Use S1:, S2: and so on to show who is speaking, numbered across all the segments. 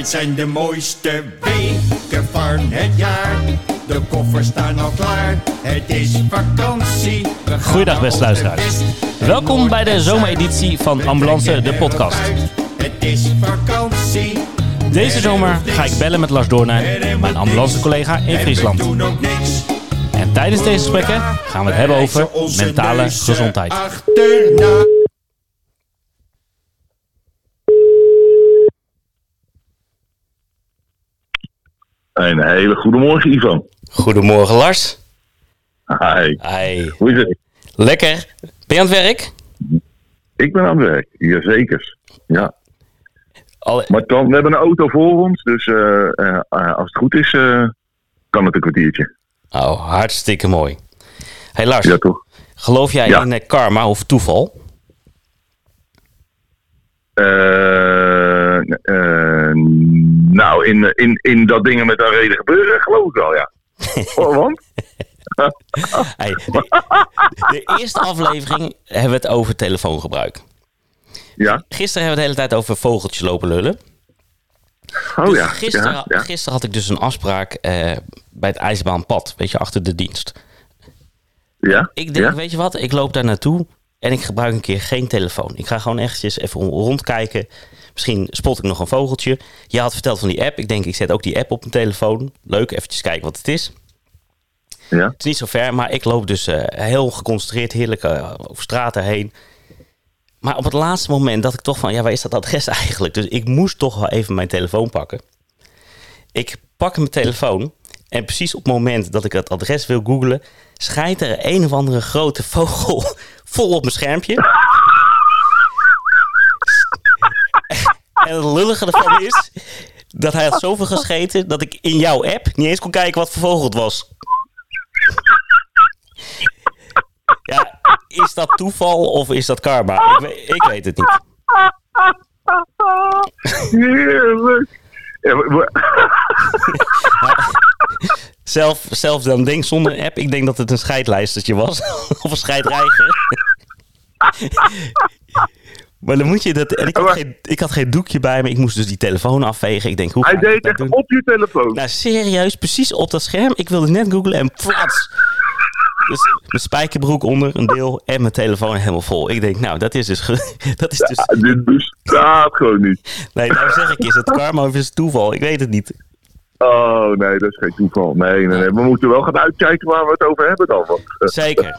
S1: Dit zijn de mooiste weken van het jaar. De koffers staan al klaar. Het is vakantie.
S2: Goeiedag, beste luisteraars. Welkom bij de zomereditie van Ambulance, de podcast.
S1: Het is vakantie.
S2: Deze zomer
S1: er
S2: ga ik bellen met Lars Doornijn, mijn ambulancecollega in Friesland. En tijdens deze gesprekken gaan we het hebben over mentale gezondheid.
S1: Achterna.
S3: Een hele goede morgen, Ivan.
S2: Goedemorgen Lars.
S3: Hi,
S2: Hi.
S3: hoe is het?
S2: Lekker. Ben je aan het werk?
S3: Ik ben aan het werk, jazeker. Ja,
S2: Al,
S3: maar dan, we hebben een auto voor ons, dus eh, eh, als het goed is, eh, kan het een kwartiertje.
S2: oh, hartstikke mooi. Hey Lars,
S3: Ja, toch?
S2: geloof jij
S3: Ja.
S2: in karma of toeval?
S3: Eh, nou, in, in, in dat dingen met een reden gebeuren, geloof ik wel, ja. Oh, want?
S2: Hey, de, de eerste aflevering hebben we het over telefoongebruik.
S3: Ja?
S2: Gisteren hebben we het de hele tijd over vogeltjes lopen lullen.
S3: Oh
S2: Dus
S3: ja.
S2: gisteren,
S3: ja, ja.
S2: gisteren had ik dus een afspraak eh, bij het IJsbaanpad, weet je, achter de dienst.
S3: Ja?
S2: Ik denk,
S3: ja?
S2: weet je wat, ik loop daar naartoe en ik gebruik een keer geen telefoon. Ik ga gewoon eventjes even rondkijken. Misschien spot ik nog een vogeltje. Je had verteld van die app. Ik denk, ik zet ook die app op mijn telefoon. Leuk, eventjes kijken wat het is.
S3: Ja?
S2: Het is niet zo ver, maar ik loop dus eh, heel geconcentreerd, heerlijk eh, over straten heen. Maar op het laatste moment dacht ik toch van, ja, waar is dat adres eigenlijk? Dus ik moest toch wel even mijn telefoon pakken. Ik pak mijn telefoon en precies op het moment dat ik het adres wil googlen, schijnt er een of andere grote vogel vol op mijn schermpje. En het lullige ervan is dat hij had zoveel gescheten dat ik in jouw app niet eens kon kijken wat voor vogel het was. Ja, is dat toeval of is dat karma? Ik weet, ik weet het niet.
S3: Heerlijk.
S2: Zelf, zelf dan denk zonder app, ik denk dat het een scheidlijstertje was. of een scheidreiger. Maar dan moet je dat... En ik, had
S3: Maar-
S2: geen, ik had geen doekje bij me, ik moest dus die telefoon afvegen. Ik denk, hoe
S3: Hij deed echt
S2: doen?
S3: op je telefoon.
S2: Nou, serieus, precies op dat scherm. Ik wilde net googlen en plats. Dus mijn spijkerbroek onder een deel en mijn telefoon helemaal vol. Ik denk, nou, dat is dus... Dat is dus
S3: Ja, dit bestaat gewoon niet.
S2: nee, nou zeg ik, is het karma of is het toeval? Ik weet het niet.
S3: Oh nee, dat is geen toeval. Nee, nee, nee. We moeten wel gaan uitkijken waar we het over hebben dan. Eh,
S2: Zeker.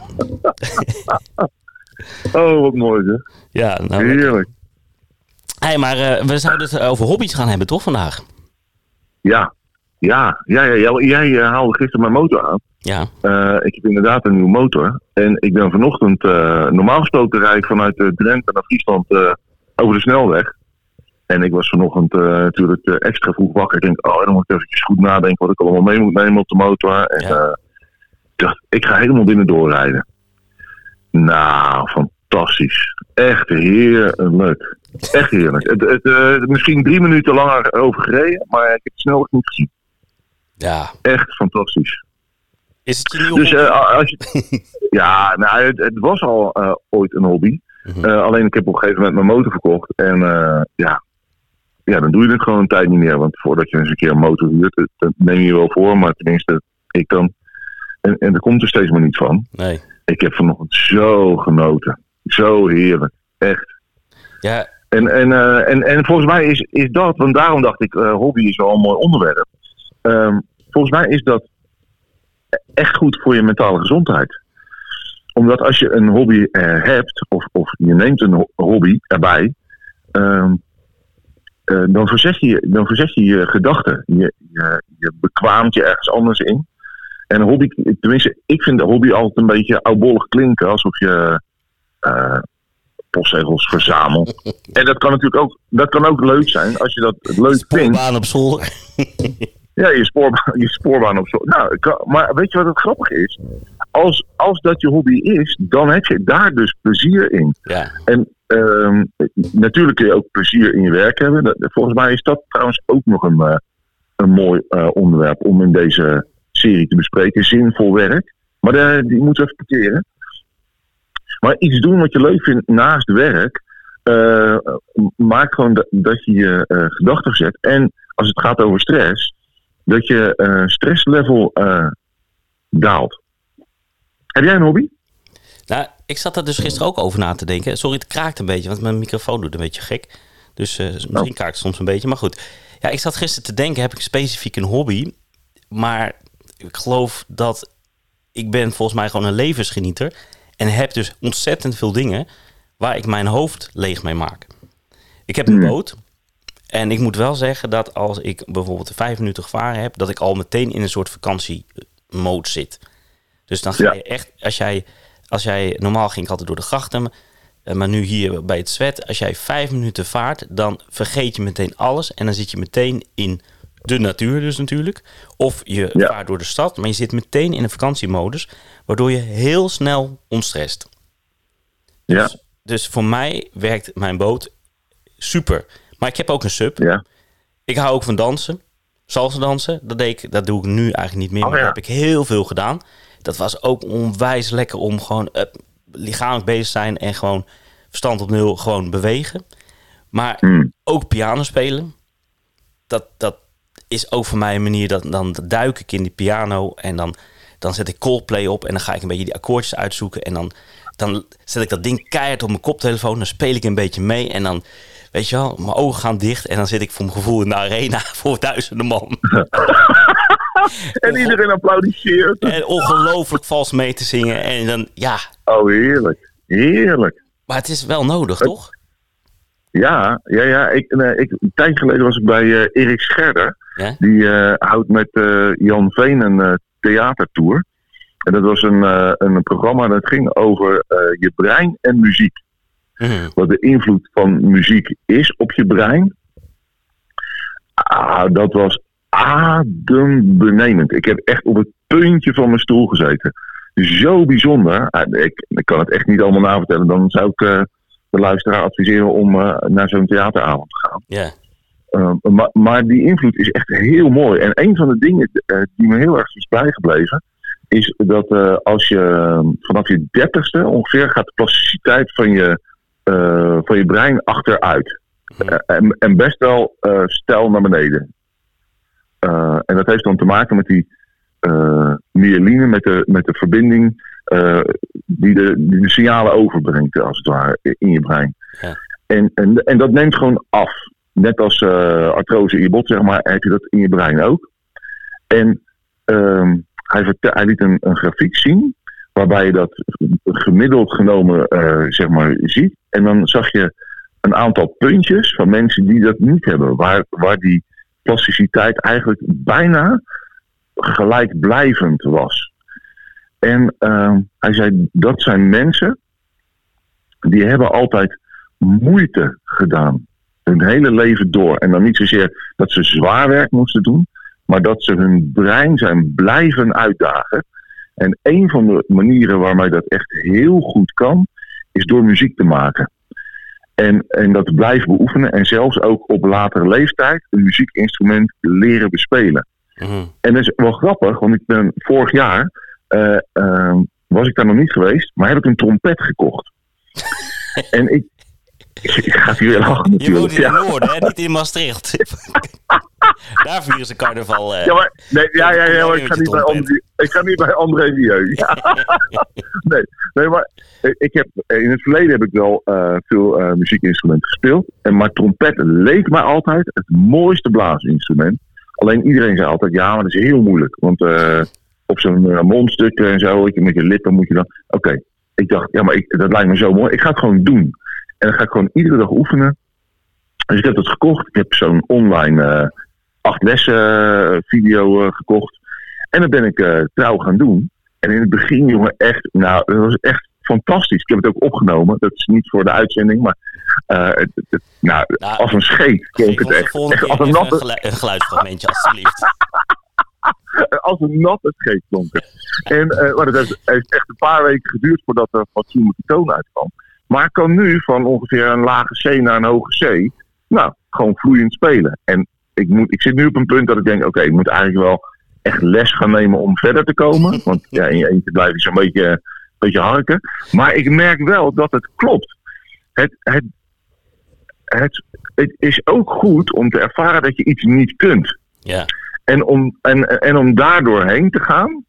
S3: oh, wat mooi zeg.
S2: Ja, nou.
S3: Heerlijk.
S2: hey, maar eh, we zouden het over hobby's gaan hebben, toch, vandaag?
S3: Ja, ja, ja, ja. Jij, jij eh, haalde gisteren mijn motor aan.
S2: Ja.
S3: Eh, ik heb inderdaad een nieuwe motor. En ik ben vanochtend, eh, normaal gesproken rijd ik vanuit eh, Drenthe naar Friesland eh, over de snelweg. En ik was vanochtend eh, natuurlijk eh, extra vroeg wakker. Ik denk, oh, dan moet ik eventjes goed nadenken wat ik allemaal mee moet nemen op de motor. En
S2: Ja.
S3: eh, ik dacht, ik ga helemaal binnen doorrijden. Nou, fantastisch. Echt heerlijk. Echt heerlijk. Het, het, eh, misschien drie minuten langer over gereden, maar ik heb het snelweg niet gezien.
S2: Ja.
S3: Echt fantastisch.
S2: Is het je nieuwe
S3: Dus
S2: hobby?
S3: eh, als je, ja, nou, het, het was al eh, ooit een hobby.
S2: Mhm.
S3: Eh, alleen ik heb op een gegeven moment mijn motor verkocht. En eh, ja, ja, dan doe je het gewoon een tijd niet meer. Want voordat je eens een keer een motor huurt, dat, dat neem je wel voor. Maar tenminste, ik dan. En, en er komt er steeds maar niet van.
S2: Nee.
S3: Ik heb vanochtend zo genoten. Zo heerlijk. Echt.
S2: Ja,
S3: En, en, eh, en, en volgens mij is, is dat, want daarom dacht ik, eh, hobby is wel een mooi onderwerp. Ehm, volgens mij is dat echt goed voor je mentale gezondheid. Omdat als je een hobby eh, hebt, of, of je neemt een ho- hobby erbij, ehm, eh, dan, verzet je, dan verzet je je gedachten. Je, je, je bekwaamt je ergens anders in. En hobby, tenminste, ik vind de hobby altijd een beetje oudbollig klinken, alsof je eh, postzegels verzamelt. En dat kan natuurlijk ook, dat kan ook leuk zijn als je dat leuk vindt.
S2: spoorbaan op zolder.
S3: Ja, je, spoorbaan, je spoorbaan op zo. Nou, kan- maar weet je wat het grappige is? Als, als dat je hobby is, dan heb je daar dus plezier in.
S2: Ja.
S3: En ehm, natuurlijk kun je ook plezier in je werk hebben. Volgens mij is dat trouwens ook nog een, eh, een mooi eh, onderwerp om in deze serie te bespreken. Zinvol werk. Maar eh, die moeten we even parkeren. Maar iets doen wat je leuk vindt naast werk. eh, maakt gewoon dat, dat je je eh, gedachten zet. En als het gaat over stress, dat je stresslevel daalt. Heb jij een hobby?
S2: Nou, ik zat er dus gisteren ook over na te denken. Sorry, het kraakt een beetje, want mijn microfoon doet een beetje gek. Dus misschien
S3: Oh.
S2: kraakt het soms een beetje. Maar goed, ja, ik zat gisteren te denken, heb ik specifiek een hobby? Maar ik geloof dat ik ben volgens mij gewoon een levensgenieter. En heb dus ontzettend veel dingen waar ik mijn hoofd leeg mee maak. Ik heb een
S3: Hmm.
S2: boot. En ik moet wel zeggen dat als ik bijvoorbeeld vijf minuten gevaren heb, dat ik al meteen in een soort vakantiemode zit. Dus dan ga
S3: Ja.
S2: je echt, als jij, als jij normaal ging ik altijd door de grachten, eh, maar nu hier bij het zwet, als jij vijf minuten vaart, dan vergeet je meteen alles en dan zit je meteen in de natuur dus natuurlijk. Of je
S3: Ja.
S2: vaart door de stad, maar je zit meteen in een vakantiemodus, waardoor je heel snel ontstrest.
S3: Ja,
S2: Dus, dus voor mij werkt mijn boot super. Maar ik heb ook een sub.
S3: ja.
S2: Ik hou ook van dansen. Salsa dansen, dat, deed ik, dat doe ik nu eigenlijk niet meer.
S3: Oh,
S2: maar
S3: ja.
S2: dat heb ik heel veel gedaan. Dat was ook onwijs lekker om gewoon uh, lichamelijk bezig te zijn en gewoon verstand op nul, gewoon bewegen. Maar
S3: Hmm.
S2: ook piano spelen, dat, dat is ook voor mij een manier, dat, dan duik ik in die piano en dan, dan zet ik Coldplay op en dan ga ik een beetje die akkoordjes uitzoeken en dan, dan zet ik dat ding keihard op mijn koptelefoon, dan speel ik een beetje mee en dan, weet je wel, mijn ogen gaan dicht en dan zit ik voor mijn gevoel in de arena voor duizenden man.
S3: En iedereen applaudisseert.
S2: En ongelooflijk vals mee te zingen en dan, ja,
S3: Oh, heerlijk. Heerlijk.
S2: maar het is wel nodig, toch?
S3: Ja, ja, ja. Ik, nee, ik, een tijdje geleden was ik bij eh, Erik Scherder.
S2: Ja?
S3: Die eh, houdt met eh, Jan Veen een eh, theatertour. En dat was een, een programma dat ging over je brein en muziek.
S2: Mhm.
S3: Wat de invloed van muziek is op je brein. Ah, dat was adembenemend. Ik heb echt op het puntje van mijn stoel gezeten. Zo bijzonder. Ah, ik, ik kan het echt niet allemaal navertellen. Dan zou ik de luisteraar adviseren om naar zo'n theateravond te gaan.
S2: Ja.
S3: Uh, maar, maar die invloed is echt heel mooi. En een van de dingen uh, die me heel erg is bijgebleven, is dat uh, als je uh, vanaf je dertigste ongeveer gaat de plasticiteit van je, uh, van je brein achteruit. Uh, en, en, best wel stijl naar beneden. En dat heeft dan te maken met die myeline, met de, met de verbinding die, de, die de signalen overbrengt, als het ware, in je brein.
S2: Ja.
S3: En, en, en dat neemt gewoon af. Net als uh, artrose in je bot, zeg maar, heb je dat in je brein ook. En um, hij, liet een, een, grafiek zien waarbij je dat gemiddeld genomen uh, zeg maar, ziet. En dan zag je een aantal puntjes van mensen die dat niet hebben. Waar, waar die plasticiteit eigenlijk bijna gelijkblijvend was. En uh, hij zei, dat zijn mensen die hebben altijd moeite gedaan. Hun hele leven door. En dan niet zozeer dat ze zwaar werk moesten doen, maar dat ze hun brein zijn blijven uitdagen. En een van de manieren waarmee dat echt heel goed kan, is door muziek te maken. En, en dat blijven beoefenen en zelfs ook op latere leeftijd een muziekinstrument leren bespelen.
S2: Mm-hmm.
S3: En dat is wel grappig, want ik ben vorig jaar, uh, uh, was ik daar nog niet geweest, maar heb ik een trompet gekocht. en ik, ik ga lachen natuurlijk.
S2: Je woont in het noorden, hè? niet in Maastricht. Daar vieren ze carnaval. Uh,
S3: ja, maar, nee, ja, ja, ja, maar ik, ga niet bij André, ik ga niet bij André. Ja. nee, nee, maar ik heb, in het verleden heb ik wel uh, veel uh, muziekinstrumenten gespeeld. En, maar trompet leek mij altijd het mooiste blaasinstrument. Alleen iedereen zei altijd, ja, maar dat is heel moeilijk. Want uh, op zo'n mondstuk en zo, met je lippen moet je dan... Oké, okay. ik dacht, ja, maar ik, dat lijkt me zo mooi. Ik ga het gewoon doen. En dan ga ik gewoon iedere dag oefenen. Dus ik heb dat gekocht. Ik heb zo'n online uh, acht lessen uh, video uh, gekocht. En dat ben ik uh, trouw gaan doen. En in het begin, jongen, echt, nou, dat was echt fantastisch. Ik heb het ook opgenomen. Dat is niet voor de uitzending, maar het, het, nou, nou, als een scheet klonk het echt. echt als
S2: een, natte... een, gelu een geluidsfragmentje, alstublieft.
S3: als een natte scheet klonk het. En, maar dat heeft, heeft echt een paar weken geduurd voordat er fatsoenlijke toon uitkwam. Maar kan nu van ongeveer een lage C naar een hoge C, nou, gewoon vloeiend spelen. En ik, moet, ik zit nu op een punt dat ik denk, oké, okay, ik moet eigenlijk wel echt les gaan nemen om verder te komen. Want ja, in je eentje blijf je zo'n beetje, een beetje harken. Maar ik merk wel dat het klopt. Het, het, het, het is ook goed om te ervaren dat je iets niet kunt.
S2: Ja.
S3: En om, en, en om daardoor heen te gaan,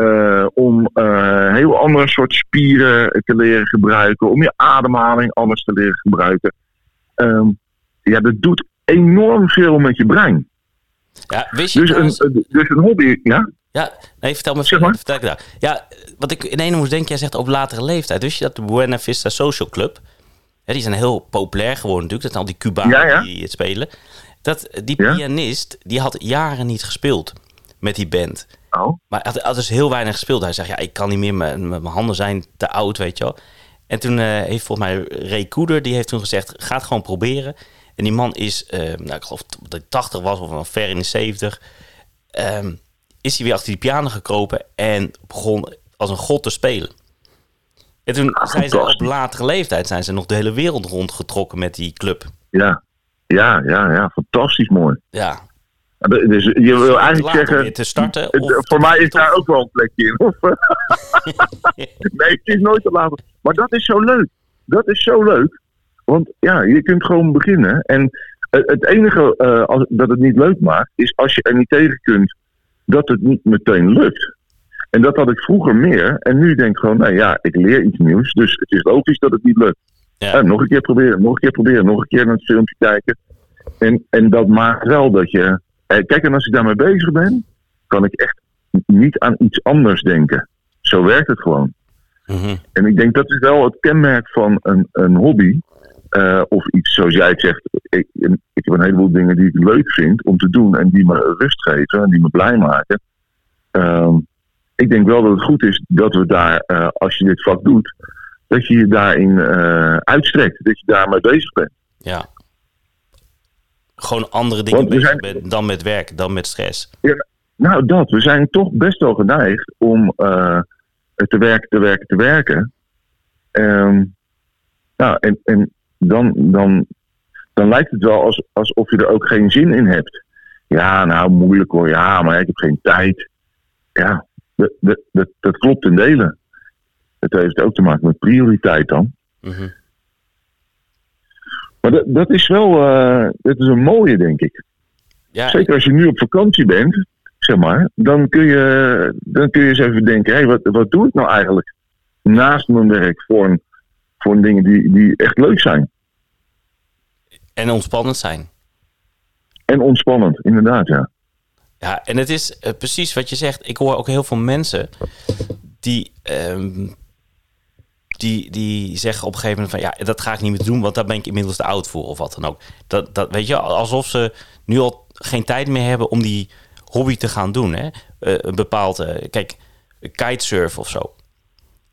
S3: eh, om eh, heel andere soort spieren te leren gebruiken, om je ademhaling anders te leren gebruiken. Ehm, ja, dat doet enorm veel met je brein.
S2: Ja, wist je
S3: Dus een,
S2: trouwens-
S3: dus een hobby, ja?
S2: Ja, nee, vertel me
S3: Zeg maar.
S2: vertel ik daar. Ja, wat ik in ene moest denken, jij zegt op latere leeftijd. Wist je dat de Buena Vista Social Club, hè, die zijn heel populair geworden natuurlijk. Dat zijn al die Cubanen
S3: Ja, ja.
S2: die het spelen. Dat, die pianist, die had jaren niet gespeeld met die band.
S3: Oh,
S2: Maar hij had, had dus heel weinig gespeeld. Hij zegt, ja, ik kan niet meer, mijn, mijn handen zijn te oud, weet je wel. En toen eh, heeft volgens mij Ray Koeder, die heeft toen gezegd, ga het gewoon proberen. En die man is, eh, nou, ik geloof dat hij 80 was of ver in de 70. Ehm, is hij weer achter die piano gekropen en begon als een god te spelen. En toen
S3: Ah,
S2: zijn ze op latere leeftijd zijn ze nog de hele wereld rondgetrokken met die club.
S3: ja. Ja, ja, ja, fantastisch mooi.
S2: Ja,
S3: Dus je wil eigenlijk zeggen,
S2: te starten. Of
S3: voor mij is daar ook wel een plekje in. Of, nee, het is nooit te laat. Maar dat is zo leuk. Dat is zo leuk. Want ja, je kunt gewoon beginnen. En het, het enige eh, als, dat het niet leuk maakt, is als je er niet tegen kunt dat het niet meteen lukt. En dat had ik vroeger meer. En nu denk ik gewoon, nou ja, ik leer iets nieuws. Dus het is logisch dat het niet lukt.
S2: Ja.
S3: Eh, nog een keer proberen, nog een keer proberen, nog een keer naar het filmpje kijken. En, en dat maakt wel dat je. Eh, kijk, en als ik daarmee bezig ben, kan ik echt niet aan iets anders denken. Zo werkt het gewoon.
S2: Mhm.
S3: En ik denk dat is wel het kenmerk van een, een hobby. eh, of iets zoals jij het zegt. Ik, ik heb een heleboel dingen die ik leuk vind om te doen en die me rust geven en die me blij maken. Ehm, ik denk wel dat het goed is dat we daar, eh, als je dit vak doet, dat je je daarin uitstrekt. Dat je daarmee bezig bent.
S2: Ja. Gewoon andere dingen bezig
S3: zijn-
S2: bent dan met werk, dan met stress.
S3: Nou, dat. We zijn toch best wel geneigd om eh, te werken, te werken, te werken. Ehm, nou, en, en dan, dan, dan lijkt het wel als, alsof je er ook geen zin in hebt. Ja, nou, moeilijk hoor. Ja, maar ik heb geen tijd. Ja, dat, dat, dat, dat klopt in delen. Het heeft ook te maken met prioriteit dan.
S2: Mhm.
S3: Maar dat, dat is wel eh, dat is een mooie, denk ik.
S2: Ja,
S3: Zeker als je nu op vakantie bent, zeg maar, dan kun je, dan kun je eens even denken: hé, wat, wat doe ik nou eigenlijk naast mijn werk voor, een, voor dingen die, die echt leuk zijn?
S2: en ontspannend zijn.
S3: En ontspannend, inderdaad, ja.
S2: Ja, en het is eh, precies wat je zegt. Ik hoor ook heel veel mensen die, ehm, die, die zeggen op een gegeven moment van ja, dat ga ik niet meer doen, want daar ben ik inmiddels te oud voor of wat dan ook. Dat, dat weet je, alsof ze nu al geen tijd meer hebben om die hobby te gaan doen. Hè? Eh, een bepaald, eh, kijk, kitesurf of zo.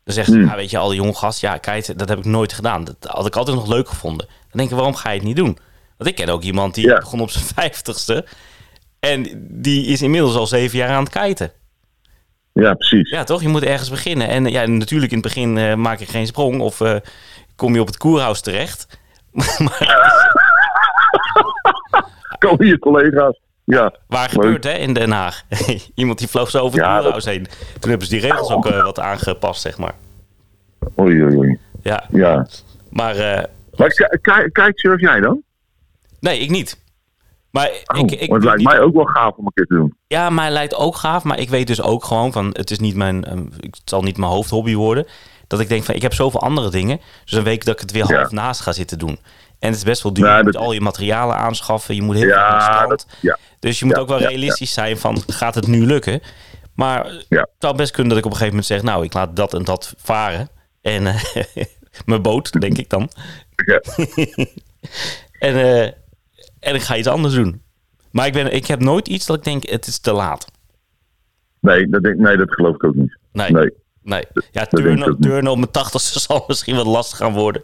S2: Dan zegt ze,
S3: Hmm.
S2: ja, weet je, al die jonge gast, ja, kite, dat heb ik nooit gedaan. Dat had ik altijd nog leuk gevonden. Dan denk ik, waarom ga je het niet doen? Want ik ken ook iemand die
S3: Ja.
S2: begon op zijn vijftigste. En die is inmiddels al zeven jaar aan het kiten.
S3: Ja, precies.
S2: Ja, toch? Je moet ergens beginnen. En ja, natuurlijk in het begin eh, maak je geen sprong. Of eh, kom je op het koerhuis terecht.
S3: Komen je collega's. Ja,
S2: waar gebeurt hè, in Den Haag? Iemand die vloog zo over het
S3: Ja,
S2: koerhuis heen. Toen hebben ze die regels ook eh, wat aangepast, zeg maar.
S3: oei, oei, oei.
S2: Ja,
S3: Ja.
S2: maar
S3: Maar surf jij dan?
S2: nee, ik niet. Maar
S3: Oh,
S2: ik, ik
S3: want het lijkt
S2: niet-
S3: mij ook wel gaaf om een keer te doen.
S2: Ja, mij lijkt ook gaaf. Maar ik weet dus ook gewoon van... Het is niet mijn... eh, het zal niet mijn hoofdhobby worden. Dat ik denk van... Ik heb zoveel andere dingen. Dus een week dat ik het weer
S3: Ja.
S2: half naast ga zitten doen. En het is best wel duur. Je moet
S3: dat-
S2: al je materialen aanschaffen. Je moet heel veel
S3: Ja,
S2: strand.
S3: dat, ja.
S2: Dus je moet
S3: Ja,
S2: ook wel realistisch zijn van... Gaat het nu lukken? Maar het zou best kunnen dat ik op een gegeven moment zeg... Nou, ik laat dat en dat varen. En eh, mijn boot, denk ik dan.
S3: Ja.
S2: En, eh, en ik ga iets anders doen. Maar ik, ben, ik heb nooit iets dat ik denk... Het is te laat.
S3: Nee, dat denk, nee, dat geloof ik ook niet.
S2: Nee.
S3: Nee.
S2: Nee. Ja, turnen, turnen op mijn tachtigste zal misschien wat lastig gaan worden.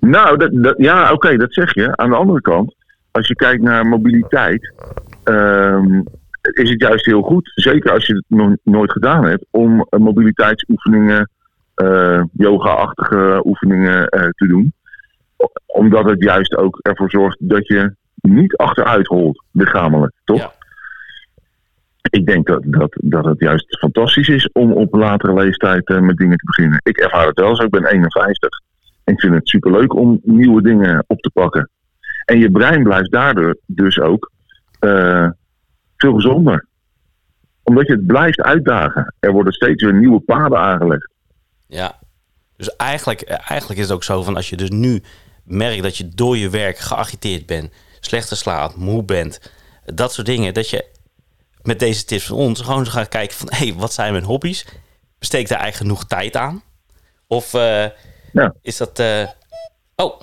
S3: Nou, dat, dat, ja, oké, dat zeg je. Aan de andere kant, als je kijkt naar mobiliteit, ehm, is het juist heel goed, zeker als je het nog nooit gedaan hebt, om eh, mobiliteitsoefeningen, eh, yoga-achtige oefeningen eh, te doen. Omdat het juist ook ervoor zorgt dat je niet achteruit holt, lichamelijk, toch?
S2: Ja.
S3: Ik denk dat, dat, dat het juist fantastisch is om op latere leeftijd eh, met dingen te beginnen. Ik ervaar het wel zo, ik ben 51. En ik vind het superleuk om nieuwe dingen op te pakken. En je brein blijft daardoor dus ook eh, veel gezonder. Omdat je het blijft uitdagen. Er worden steeds weer nieuwe paden aangelegd.
S2: Ja. Dus eigenlijk, eigenlijk is het ook zo van als je dus nu merkt dat je door je werk geagiteerd bent, slechter slaapt, moe bent, dat soort dingen, dat je met deze tips van ons gewoon gaat kijken van hé, hey, wat zijn mijn hobby's? Besteek daar eigenlijk genoeg tijd aan? Of eh,
S3: Ja.
S2: is dat. eh, Oh.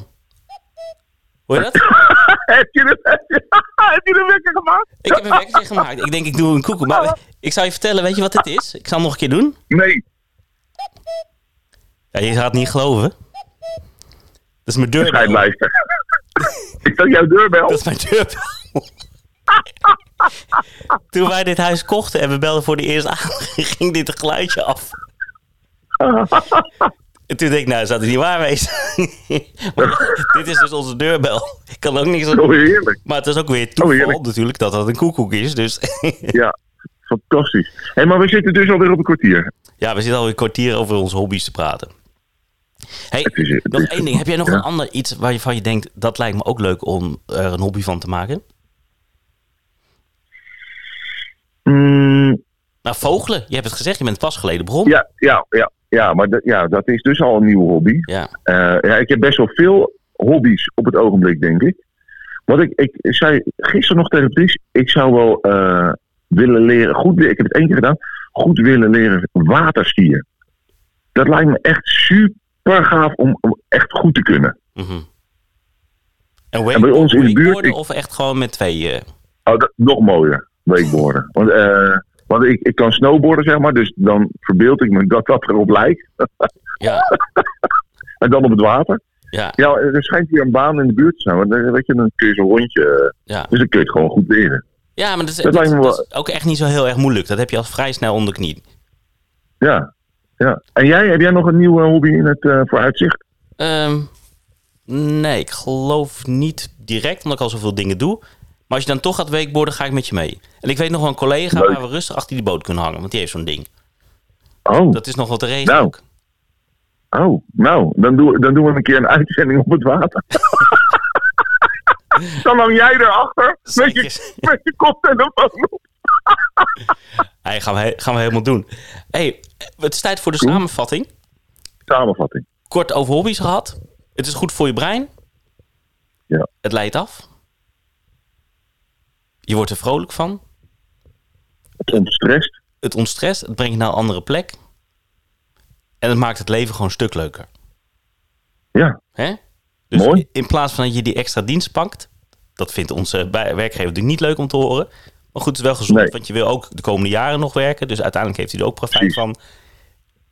S2: Hoor je dat?
S3: heb, je de, heb je de wekker gemaakt?
S2: Ik heb een wekkertje gemaakt. Ik denk, ik doe een koekoek. Maar ik zou je vertellen, weet je wat dit is? Ik zal het nog een keer doen.
S3: Nee.
S2: Ja, je gaat het niet geloven. Dat is mijn deurbel.
S3: Scheidlijster. is dat jouw deurbel?
S2: Dat is mijn deurbel. Toen wij dit huis kochten en we belden voor de eerste aan, ging dit geluidje af. En toen dacht ik, nou, zou het niet waar wezen? Maar dit is dus onze deurbel. Ik kan ook niks aan
S3: Oh, heerlijk.
S2: Maar het is ook weer toeval natuurlijk dat dat een koekoek is. Dus
S3: Ja, fantastisch. Hé, maar we zitten dus alweer op een kwartier.
S2: ja, we zitten alweer een kwartier over onze hobby's te praten. Hey,
S3: is-
S2: nog één ding. Heb jij nog
S3: ja.
S2: een ander iets waarvan je denkt, dat lijkt me ook leuk om er een hobby van te maken?
S3: Mm,
S2: Nou, vogelen. Je hebt het gezegd, je bent pas geleden begonnen.
S3: ja, ja, ja, ja, maar dat- ja, dat is dus al een nieuwe hobby.
S2: Ja.
S3: Eh, ja, ik heb best wel veel hobby's op het ogenblik, denk ik. Wat ik, ik zei gisteren nog tegen ik zou wel eh, willen leren, goed, ik heb het één keer gedaan, goed willen leren waterskiën. Dat lijkt me echt super gaaf om, om echt goed te kunnen.
S2: Mhm. En,
S3: En bij ons in de buurt- ik-
S2: Of echt gewoon met twee... eh,
S3: Oh, dat, nog mooier, wakeboarden. Want, eh, want ik, ik kan snowboarden, zeg maar, dus dan verbeeld ik me dat dat erop lijkt.
S2: ja,
S3: En dan op het water.
S2: ja,
S3: Ja, er schijnt hier een baan in de buurt te zijn. Want dan, weet je, dan kun je zo'n rondje. eh,
S2: ja.
S3: Dus dan kun je het gewoon goed leren.
S2: Ja, maar dat is,
S3: Dat
S2: dat,
S3: lijkt me
S2: dat
S3: wel-
S2: is ook echt niet zo heel erg moeilijk. Dat heb je al vrij snel onder de knie.
S3: Ja, ja. En jij, heb jij nog een nieuwe hobby in het eh, vooruitzicht?
S2: Ehm, nee, ik geloof niet direct, omdat ik al zoveel dingen doe. Maar als je dan toch gaat wakeboarden, ga ik met je mee. En ik weet nog wel een collega
S3: Leuk.
S2: waar we rustig achter die boot kunnen hangen. Want die heeft zo'n ding.
S3: Oh,
S2: Dat is nog wat te regelen
S3: Nou. oh nou, dan, doe, dan doen we een keer een uitzending op het water. dan hang jij erachter met je, met je koptelefoon op.
S2: Hey, gaan, we, gaan we helemaal doen. hey, het is tijd voor de samenvatting.
S3: Samenvatting.
S2: Kort over hobby's gehad. Het is goed voor je brein.
S3: Ja.
S2: Het leidt af. Je wordt er vrolijk van.
S3: Het ontstrest.
S2: Het ontstrest. Het brengt je naar een andere plek. En het maakt het leven gewoon een stuk leuker.
S3: Ja,
S2: Hè? Dus
S3: Mooi.
S2: in plaats van dat je die extra dienst pakt. Dat vindt onze werkgever natuurlijk niet leuk om te horen. Maar goed, het is wel gezond.
S3: Nee.
S2: Want je wil ook de komende jaren nog werken. Dus uiteindelijk heeft hij er ook profijt van.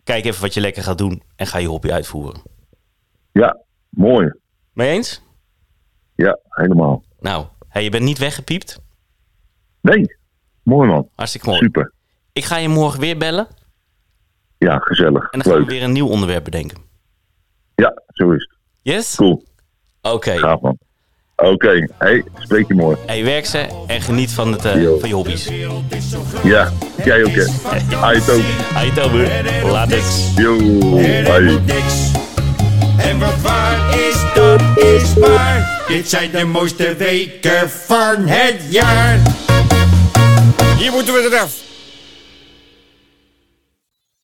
S2: Kijk even wat je lekker gaat doen. En ga je hobby uitvoeren.
S3: ja, mooi.
S2: Mee eens?
S3: Ja, helemaal.
S2: Nou, hey, je bent niet weggepiept.
S3: Nee, mooi man.
S2: Hartstikke mooi.
S3: Super.
S2: Ik ga je morgen weer bellen.
S3: Ja, gezellig.
S2: En dan gaan we weer een nieuw onderwerp bedenken.
S3: Ja, zo is het.
S2: Yes?
S3: Cool.
S2: Oké.
S3: Gaaf man. Oké, hey, spreek je mooi.
S2: Hey, werk ze en geniet van, het, eh, van je hobby's.
S3: Ja, jij ook hè. Ook.
S2: Hi Tober. Later.
S3: Yo, bye.
S1: En wat waar is, dat is waar. Dit zijn de mooiste weken van het jaar. Hier moeten we eraf.